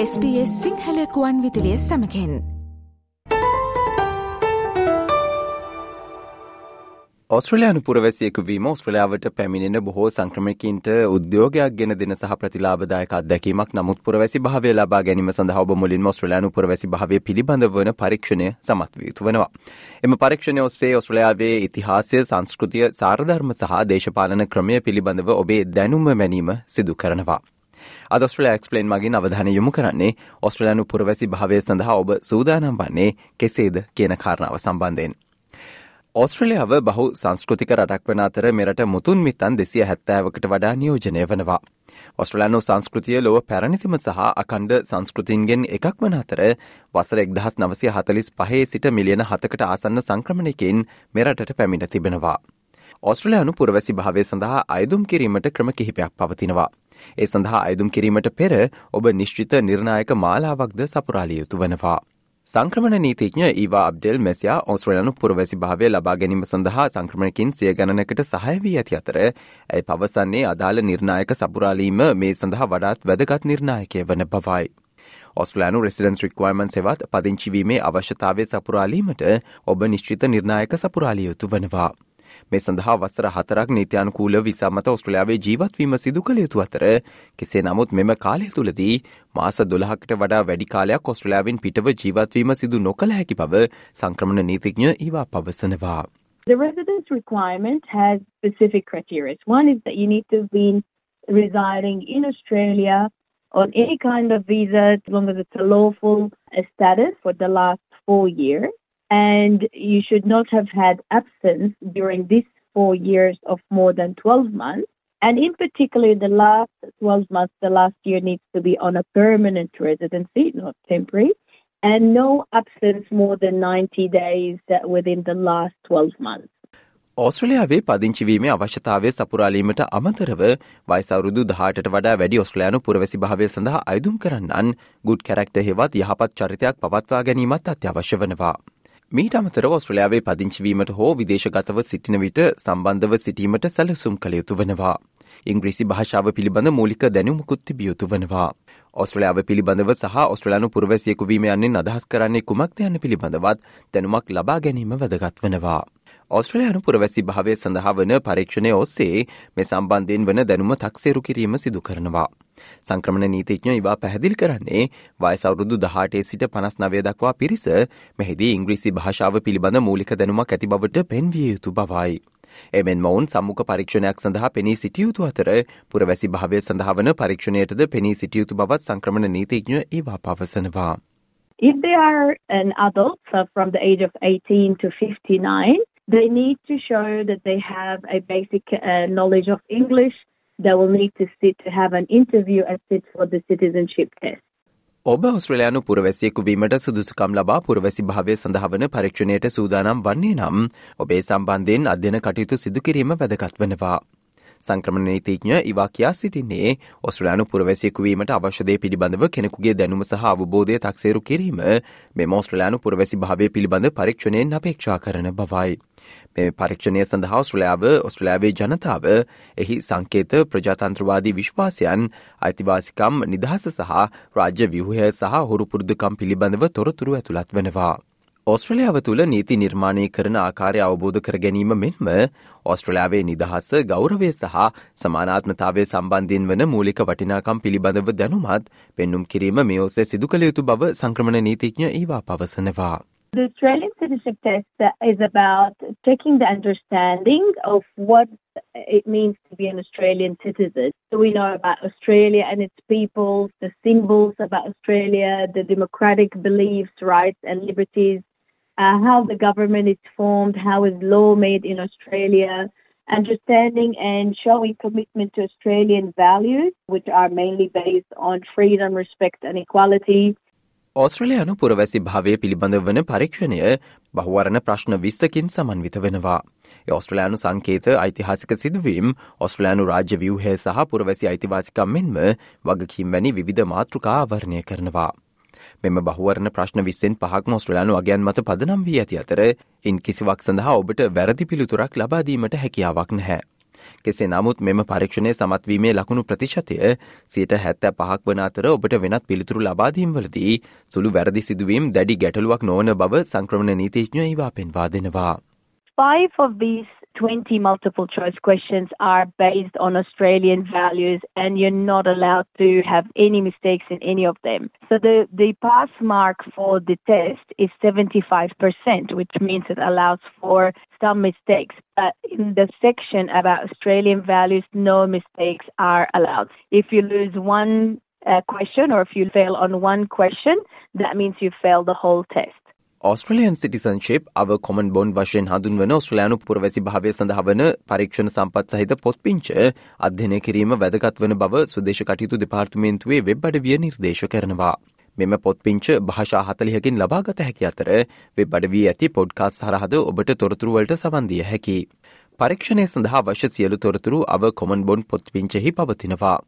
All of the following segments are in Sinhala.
SBS සිංහලකුවන් විදිලිය සමකෙන් ඔස්ට්‍රලයානු පුරවැසියෙකු වීම ඔස්ට්‍රලයාාවට පැමිණෙන බොහෝ සංක්‍රමකින්ට උද්‍යෝගයක් ගෙන දෙන සහ ප්‍රතිලාබදායක අත්දැකීමක් නමුත් පුරවැසි භාවය ලබා ගැනීම සඳහා ඔබ මුලින් ඔස්ට්‍රලයානු පුරවැසි භාවය පිළිබඳ වන පරීක්ෂණය සමත්වයුතු වනවා. එම පරීක්ෂණය ඔස්සේ ඔස්ට්‍රලයාාවේ ඉතිහාසය සංස්කෘතිය සාරධර්ම සහ දේශපාලන ක්‍රමය පිළිබඳව ඔබේ දැනුම මැනීම සිදු කරනවා. අදස්ට්‍රලයා එක්ස්පලේන් මගින් අවධානය යොමු කරන්නේ ඔස්ට්‍රලයානු පුරවැසි භාවය සඳහා ඔබ සූදානම් වන්නේ කෙසේද කියන කාරණාව සම්බන්ධයෙන්. ඕස්ට්‍රලියාව බහු සංස්කෘතික රටක් වන අතර මෙරට මුතුන් මිතන් දෙසිය හැත්තෑවකට වඩා නියෝජනය වනවා. ඔස්ට්‍රලයානු සංස්කෘතිය ලොව පැරණිතිම සහ අකණ්ඩ සංස්කෘතින්ගෙන් එකක් වන අතර වසර එක්දහස් නවසය හතලිස් පහේ සිට මිලියන හතකට ආසන්න සංක්‍රමණයකින් මෙරටට පැමිණ තිබෙනවා. ඔස්ට්‍රලයානු පුරවැසි භාවය සඳහා අයදුම් කිරීමට ක්‍රම කිහිපයක් පවතිනවා. ඒ සඳහා අයදුම් කිරීමට පෙර ඔබ නිශ්චිත නිර්ණායක මාලාවක්ද සපුරාලිය යුතු වනවා. සංක්‍රමණ නීතිඥ ඒවා අබ්ඩෙල් මෙසියා ඔස්ට්‍රලයනු පුරවැසි භාවය ලබා ගැනීම සඳහා සංක්‍රමණකින් සිය ගණනකට සහයවී ඇති අතර ඇයි පවසන්නේ අදාළ නිර්ණායක සපුරාලීම මේ සඳහා වඩාත් වැදගත් නිර්ණායකය වන බවයි. ඔස්ලෑනු රෙසිඩන්ස් රික්වයිමන් සෙවත් පදිංචිවීමේ අවශ්‍යතාවය සපුරාලීමට ඔබ නිශ්චිත නිර්ණායක සපුරාලිය යුතු වනවා. මේ සඳහා වසර හතරක් නීතියනුකූල විසාමත ඔස්ට්‍රලයාාවේ ජීවත්වීම සිදු කළ යුතු අතර කෙසේ නමුත් මෙම කාලය තුළදී මාස දොළහකට වඩා වැඩි කාලයක් ඔස්ට්‍රලයාාවෙන් පිටව ජීවත්වීම සිදු නොකළ හැකි බව සංක්‍රමණ නීතිඥ ඒවා පවසනවා. The residence requirement has specific criteria. One is that you need to be residing in Australia on any kind of visa as long as it's a lawful status for the last four years. And you should not have had absence during this four years of more than 12 months. And in particular, the last 12 months, the last year needs to be on a permanent residency, not temporary, and no absence more than 90 days within the last 12 months. ඔස්ට්‍රලයාාවේ පදිංචිවීමේ අවශ්‍යතාවය සපුරාලීමට අමතරව වයිසවරුදු දහටට වඩා වැඩි ඔස්ට්‍රලයානු පුරවැසි භාවය සඳහා අයදුම් කරන්නන් ගුඩ් කැරක්ට හෙවත් යහපත් චරිතයක් පවත්වා ගැනීමත් අත්‍යවශ්‍ය වනවා. මීට අමතර ඔස්ට්‍රලයාාවේ පදිංචිවීමට හෝ විදේශගතව සිටින විට සම්බන්ධව සිටීමට සැලසුම් කළ යුතු වනවා. ඉංග්‍රීසි භාෂාව පිළිබඳ මූලික දැනුමකුත් තිබියයුතු වනවා. ඔස්ට්‍රලයාාව පිළිබඳව සහ ඔස්ට්‍රලයානු පුරවැසියෙකු වීම යන්නේ අදහස් කරන්නේ කුමක්ද යන්න පිළිබඳවත් දැනුමක් ලබා ගැනීම වැදගත් වනවා. ඔස්ට්‍රලයානු පුරවැසි භාවය සඳහා වන පරීක්ෂණය ඔස්සේ මේ සම්බන්ධයෙන් වන දැනුම තක්සේරු කිරීම සිදු කරනවා. සංක්‍රමණ නීතිඥ ඉවා පැහැදිල් කරන්නේ වයසවරුදු දහටේ සිට පනස් නවය දක්වා පිරිස මෙහිදී ඉංග්‍රීසි භාෂාව පිළිබඳ මූලික දැනුමක් ඇති බවට පෙන්විය යුතු බවයි. එමෙන් මවුන් සම්මුඛ පරීක්ෂණයක් සඳහා පෙනී සිටියයුතු අතර පුරවැසි භාවය සඳහාවන පරීක්ෂණයටද පෙනී සිටියයුතු බවත් සංක්‍රමණ නීතිඥ ඒවා පවසනවා. If they are an adult so from the age of 18 to 59, they need to show that they have a basic uh, knowledge of English. They will need to sit to have an interview and sit for the citizenship test. ඔබ ඔස්ට්‍රලයානු පුරවැසියෙකු වීමට සුදුසුකම් ලබා පුරවැසි භාවය සඳහවන පරීක්ෂණයට සූදානම් වන්නේ නම් ඔබේ සම්බන්ධයෙන් අධ්‍යන කටයුතු සිදුකිරීම වැදගත් වනවා. සංක්‍රමණ නීතිඥ ඉවා කියා සිටින්නේ ඔස්ට්‍රලයානු පුරවැසියෙකු වීමට අවශ්‍යදේ පිළිබඳව කෙනෙකුගේ දැනුම සහ අවබෝධය තක්සේරු කිරීම මෙම ඔස්ට්‍රලයානු පුරවැසි භාවය පිළිබඳ පරීක්ෂණයෙන් අපේක්ෂා කරන බවයි. මේ පරීක්ෂණය සඳහා ඔස්ට්‍රලයාාව ඔස්ට්‍රලයාාවේ ජනතාව එහි සංකේත ප්‍රජාතන්ත්‍රවාදී විශ්වාසයන් අයිතිවාසිකම් නිදහස සහ රාජ්‍ය විවහය සහ හුරුපුරුදුකම් පිළිබඳව තොරතුරු ඇතුළත් වෙනවා. ඔස්ට්‍රලයාාව තුළ නීති නිර්මාණය කරන ආකාරය අවබෝධ කර ගැනීම මෙන්ම ඔස්ට්‍රලයාාවේ නිදහස ගෞරවය සහ සමානාත්මතාවය සම්බන්ධීන් වන මූලික වටිනාකම් පිළිබඳව දැනුමත් පෙන්නුම් කිරීම මේ ඔස්සේ සිදු කළ යුතු බව සංක්‍රමණ නීතිඥ ඒවා පවසනවා. The Australian citizenship test is about checking the understanding of what it means to be an Australian citizen. So we know about Australia and its peoples, the symbols about Australia, the democratic beliefs, rights, and liberties, uh, how the government is formed, how is law made in Australia, understanding and showing commitment to Australian values, which are mainly based on freedom, respect, and equality. ඔස්ට්‍රලයානු පුරවැසි භාවය පිළිබඳ වන පරීක්ෂණය බහුවරණ ප්‍රශ්න විස්සකින් සමන්විත වෙනවා. ඔස්ට්‍රලයානු සංකේත ඓතිහාසික සිදුවීම් ඔස්ට්‍රලයානු රාජ්‍ය වියහය සහ පුරවැසි අයිතිවාසිකම් මෙන්ම වගකීම් වැනි විධ මාතෘකා ආවරණය කරනවා. මෙම බහුවරණ ප්‍රශ්න විස්සෙන් පහක් මොස්ට්‍රලයානු අගයන් මත පදනම් වී ඇති අතර ඉන් කිසිවක් සඳහා ඔබට වැරදි පිළිතුරක් ලබාදීමට හැකියාවක් නැහැ. කෙසේ නමුත් මෙම පරීක්ෂණය සමත්වීමේ ලකුණු ප්‍රතිශතය සියට හැත්තෑ පහක් වන අතර ඔබට වෙනත් පිළිතුරු ලබාදීම්වලදී සුළු වැරදි සිදුවීම් දැඩි ගැටලුවක් නොවන බව සංක්‍රමණ නීතිඥ ඒවා පෙන්වා දෙනවා. Five of these 20 multiple choice questions are based on Australian values and you're not allowed to have any mistakes in any of them. So the, the pass mark for the test is 75%, which means it allows for some mistakes. But in the section about Australian values, no mistakes are allowed. If you lose one uh, question or if you fail on one question, that means you fail the whole test. Australian citizenship our common bond වශයෙන් හඳුන්වන ඔස්ට්‍රලයානු පුරවැසි භාවය සඳහ වන පරීක්ෂණ සම්පත් සහිත පොත්පිංච අධ්‍යනය කිරීම වැදගත් වන බව සුදේශ කටයුතු දෙපාර්තමේන්තුවේ වෙබ් අඩවිය නිර්දේශ කරනවා. මෙම පොත්පිංච භාෂා හතලිහකින් ලබාගත හැකි අතර වෙබ් අඩවී ඇති පොඩ්කාස් හරහද ඔබට තොරතුරුවලට සවන්දිය හැකි. පරීක්ෂණය සඳහා වශ්‍ය සියලු තොරතුරු අව කොමන් බොන්් පොත්පිංචෙහි පවතිනවා.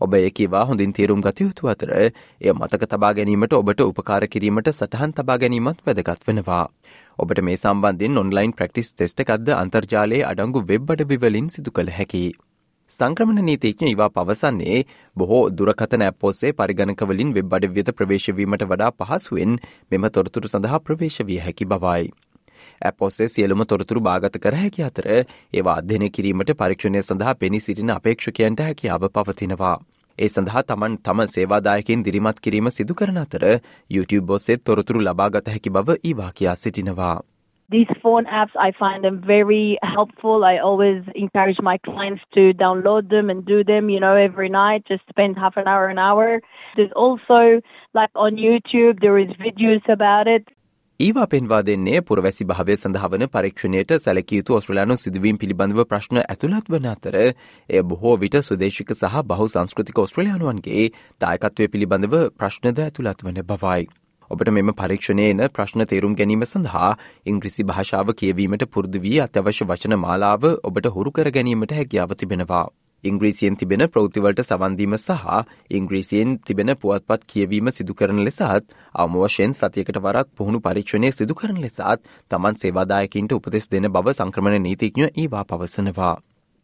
ඔබ ඒ කිවා හොඳින් තේරුම් ගතයුතු අතර එය මතක තබා ගැනීමට ඔබට උපකාර කිරීමට සටහන් තබා ගැනීමත් වැදගත් වෙනවා. ඔබට මේ සම්බන්ධින් ඔන්ලයින් ප්‍රක්ටිස් තෙස්ට එකක්ද අන්තර්ජාලයේ අඩංගු වෙබ් අඩවිවලින් සිදු කළ හැකි. සංක්‍රමණ නීතිඥ ඉවා පවසන්නේ බොහෝ දුරකතන ඇපෝසේ පරිගණකවලින් වෙබ් අඩවියත ප්‍රවේශවීමට වඩා පහසුවෙන් මෙම තොරතුරු සඳහා ප්‍රවේශ විය හැකි බවයි. ඇපොස්සේ සියලුම තොරතුරු භාගත කර හැකි අතර ඒවා අධ්‍යනය කිරීමට පරීක්ෂණය සඳහා පෙනී සිටින අපේක්ෂකයන්ට හැකියාව පවතිනවා. ඒ සඳහා තමන් තම සේවාදායකින් දිරිමත් කිරීම සිදු කරන අතර YouTube ඔස්සෙත් තොරතුරු ලබාගත හැකි බව ඊවා කියා සිටිනවා. These phone apps, I find them very helpful. I always encourage my clients to download them and do them, you know, every night. Just spend half an hour, an hour. There's also, like on YouTube, there is videos about it. ඒවා පෙන්වා දෙන්නේ පුරවැසි භාවය සඳහවන පරීක්ෂණයට සැලකයුතු ඔස්ට්‍රලයානු සිදුවීම් පිළිබඳව ප්‍රශ්න ඇතුළත් වන අතර එය බොහෝ විට සුදේශික සහ බහු සංස්කෘතික ඔස්ට්‍රලයානුවන්ගේ දායකත්වය පිළිබඳව ප්‍රශ්නද ඇතුළත් වන බවයි. ඔබට මෙම පරීක්ෂණය එන ප්‍රශ්න තේරුම් ගැනීම සඳහා ඉංග්‍රිසි භාෂාව කියවීමට පුරුදු වී අත්‍යවශ්‍ය වචන මාලාව ඔබට හුරු කර ගැනීමට හැකියාව තිබෙනවා. ඉංග්‍රීසියෙන් තිබෙන ප්‍රෞතිවලට සවන්දීම සහ ඉංග්‍රීසියෙන් තිබෙන පුවත්පත් කියවීම සිදුකරන ලෙසත් අවමවශයෙන් සතියකට වරක් පුහුණු පරීක්ෂණය සිදුකරන ලෙසත් තමන් සේවාදායකින්ට උපදෙස් දෙන බව සංක්‍රමණ නීතිඥ ඒවා පවසනවා.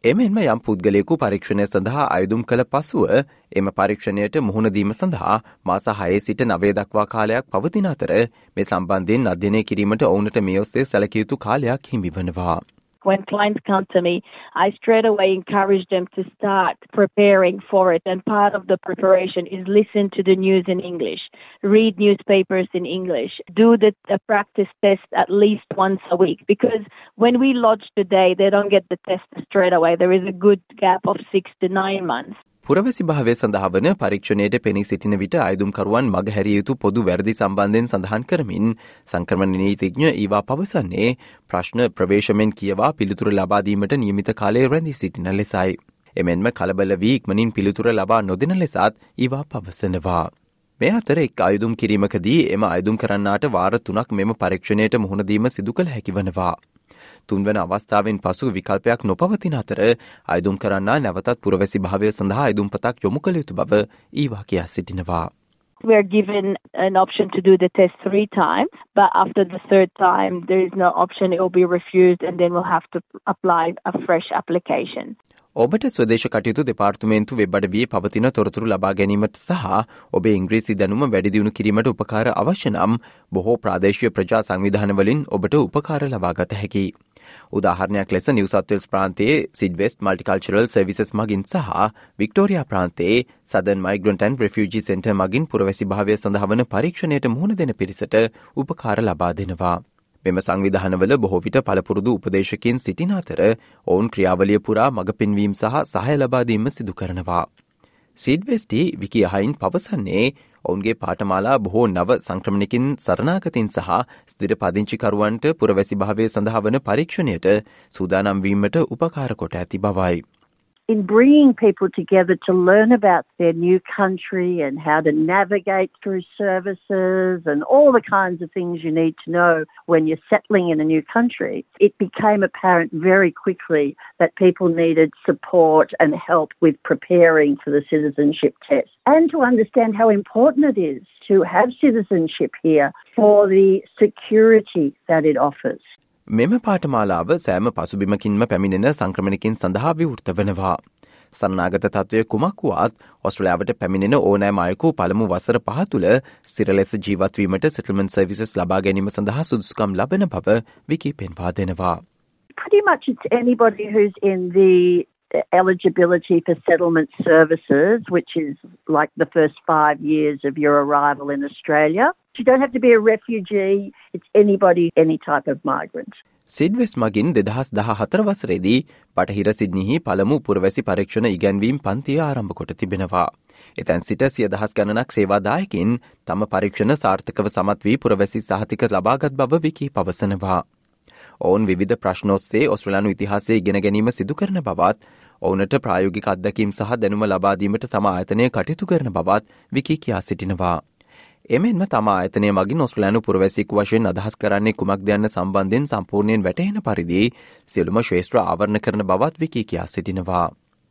එමෙන්ම යම් පුද්ගලයෙකු පරීක්ෂණය සඳහා අයුදුම් කළ පසුව එම පරීක්ෂණයට මුහුණදීම සඳහා මාස හයේ සිට නවේ දක්වා කාලයක් පවතින අතර මේ සම්බන්ධයෙන් අධ්‍යනය කිරීමට ඔවුනට මේ ඔස්සේ සැලකයුතු කාලයක් හිමිවනවා. When clients come to me, I straight away encourage them to start preparing for it. And part of the preparation is listen to the news in English, read newspapers in English, do the, practice test at least once a week. Because when we lodge today, they don't get the test straight away. There is a good gap of six to nine months. පුරවැසි භාවය සඳහා වන පරීක්ෂණයට පෙනී සිටින විට අයදුම්කරුවන් මගහැරිය යුතු පොදු වැරදි සම්බන්ධයෙන් සඳහන් කරමින් සංක්‍රමණ නීතිඥ ඒවා පවසන්නේ ප්‍රශ්න ප්‍රවේශමෙන් කියවා පිළිතුර ලබාදීමට නියමිත කාලය රැඳි සිටින ලෙසයි. එමෙන්ම කලබල වී ඉක්මනින් පිළිතුර ලබා නොදෙන ලෙසත් ඒවා පවසනවා. මේ අතර එක් අයුදුම් කිරීමකදී එම අයුදුම් කරන්නාට වාර තුනක් මෙම පරීක්ෂණයට මුහුණදීම සිදු කළ හැකිවනවා. තුන්වන අවස්ථාවෙන් පසු විකල්පයක් නොපවතින අතර අයදුම් කරන්නා නැවතත් පුරවැසි භාවය සඳහා අයදුම්පතක් යොමු කළ යුතු බව ඊවා කියා සිටිනවා. We are given an option to do the test three times, but after the third time, there is no option. It will be refused, and then we'll have to apply a fresh application. ඔබට ස්වදේශ කටයුතු දෙපාර්තුමේන්තු වෙබ්බඩ වී පවතින තොරතුරු ලබා ගැනීමට සහ ඔබේ ඉංග්‍රීසි දැනුම වැඩිදියුණු කිරීමට උපකාර අවශ්‍ය නම් බොහෝ ප්‍රාදේශීය ප්‍රජා සංවිධානවලින් ඔබට උපකාර ලබාගත හැකි. උදාහරණයක් ලෙස නිවසත්වල්ස් ප්‍රාන්තයේ සිඩවෙස්ට මල්ටිකල්චරල් සර්විසස් මගින් සහ Victoria ප්‍රාන්තයේ southern migrant and refugee centre මගින් පුරවැසි භාවය සඳහවන පරීක්ෂණයට මුහුණ දෙන පිරිසට උපකාර ලබා දෙනවා. මෙම සංවිධානවල බොහෝවිට පළපුරුදු උපදේශකින් සිටින අතර ඔවුන් ක්‍රියාවලිය පුරා මඟ පෙන්වීම් සහ සහය ලබාදීම සිදු කරනවා. සිඩ්වෙස්ටි විකි අහයින් පවසන්නේ ඔවුන්ගේ පාටමාලා බොහෝ නව සංක්‍රමණකින් සරනාගතින් සහ ස්දිර පදිංචිකරුවන්ට පුරවැසි භාවය සඳහා වන පරීක්ෂණයට සූදානම්වීමට උපකාර කොට ඇති බවයි. In bringing people together to learn about their new country and how to navigate through services and all the kinds of things you need to know when you're settling in a new country, it became apparent very quickly that people needed support and help with preparing for the citizenship test and to understand how important it is to have citizenship here for the security that it offers. මෙම පාටමාලාව සෑම පසුබිමකින්ම පැමිණෙන සංක්‍රමණකින් සඳහා විවෘත වනවා. සන්නාගත තත්වය කුමක් වුවත් ඔස්ට්‍රලයාාවට පැමිණෙන ඕනෑම අයකු පළමු වසර පහ තුළ සිරලෙස ජීවත්වීමට සිටල්මන් සර්විසස් ලබා ගැනීම සඳහා සුදුස්කම් ලබන බව විකි පෙන්වා දෙනවා. Pretty much it's anybody who's in the eligibility for settlement services, which is like the first five years of your arrival in Australia. You don't have to be a refugee, it's anybody, any type of migrant. සිඩ්වෙස් මගින් දෙදහස් දහ හතර වසරේදී පටහිර සිද්නිහි පළමු පුරවැසි පරීක්ෂණ ඉගැන්වීම් පන්තිය ආරම්භ කොට තිබෙනවා. එතැන් සිට සිය දහස් ගණනක් සේවාදායකින් තම පරීක්ෂණ සාර්ථකව සමත් වී පුරවැසි සහතික ලබාගත් බව විකි පවසනවා. ඔවුන් විධ ප්‍රශ්නෝස්සේ ඔස්ට්‍රලයානු ඉතිහාසේ ගෙන ගැනීම සිදු කරන බවත් ඔවුනට ප්‍රායෝගික අත්දැකීම් සහ දැනුම ලබාදීමට තම ආයතනය කටයුතු කරන බවත් විකි කියා සිටිනවා. එමෙන්ම තම ආයතනය මගින් ඔස්ට්‍රලෑනු පුරවැසික් වශයෙන් අදහස් කරන්නේ කුමක් දෙයන්න සම්බන්ධයෙන් සම්පූර්ණයෙන් වැටහෙන පරිදි සියලුම ශ්‍රේෂ්ත්‍ර ආවරණ කරන බවත් විකි කියා සිටිනවා.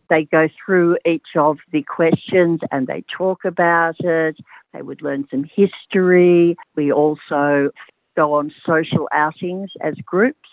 They go through each of the questions and they talk about it. They would learn some history. We also go on social outings as groups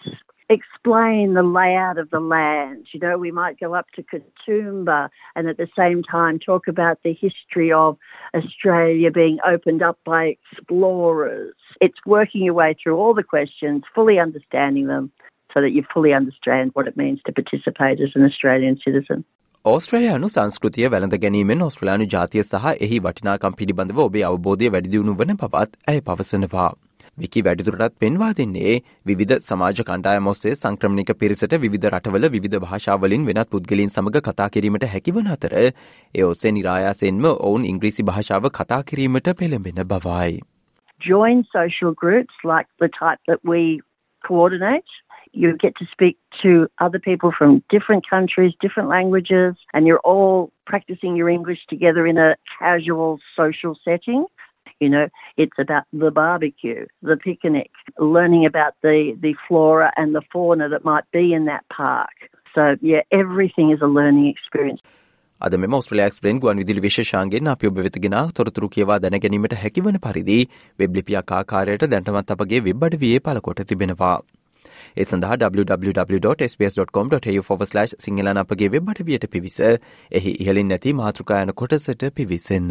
explain the layout of the land. You know, we might go up to Katoomba and at the same time talk about the history of Australia being opened up by explorers. It's working your way through all the questions, fully understanding them so that you fully understand what it means to participate as an Australian citizen. ඕස්ට්‍රලයානු සංස්කෘතිය වැළඳ ගැනීමෙන් ඔස්ට්‍රලයානු ජාතිය සහ එහි වටිනාකම් පිළිබඳව ඔබේ අවබෝධය වැඩිදියුණු වන පවත් ඇය පවසනවා. විකි වැඩිදුරටත් පෙන්වා දෙන්නේ විධ සමාජ කණ්ඩායම ඔස්සේ සංක්‍රමණික පිරිසට විධ රටවල විධ භාෂාවලින් වෙනත් පුද්ගලින් සමඟ කතා කිරීමට හැකිවන අතර ඒ ඔස්සේ නිරායාසෙන්ම ඔවුන් ඉංග්‍රීසි භාෂාව කතා කිරීමට පෙළඹෙන බවයි. Join social groups like the type that we coordinate. You get to speak to other people from different countries, different languages, and you're all practicing your English together in a casual social setting. You know, it's about the barbecue, the picnic, learning about the, the flora and the fauna that might be in that park. So, yeah, everything is a learning experience. අද මෙම ස්ට්‍රලයාක්ස්පලෙන් ගුවන් විදිලි විශෂාන්ගෙන් අප ඔබ වෙතගෙන තොරතුරු කියවා දැනගැනීමට හැකිවන පරිදි වෙබ්ලිපියක් ආකාරයට දැන්ටමත් අපගේ වෙබ්බඩ විය පලකොට තිබෙනවා. ඒ සඳහා www.sbs.com.tu/ සිංහලන අපගේ වෙබ්බට වියට පිවිස එහි ඉහලින් නැති මාතෘකායන කොටසට පිවිසන්න.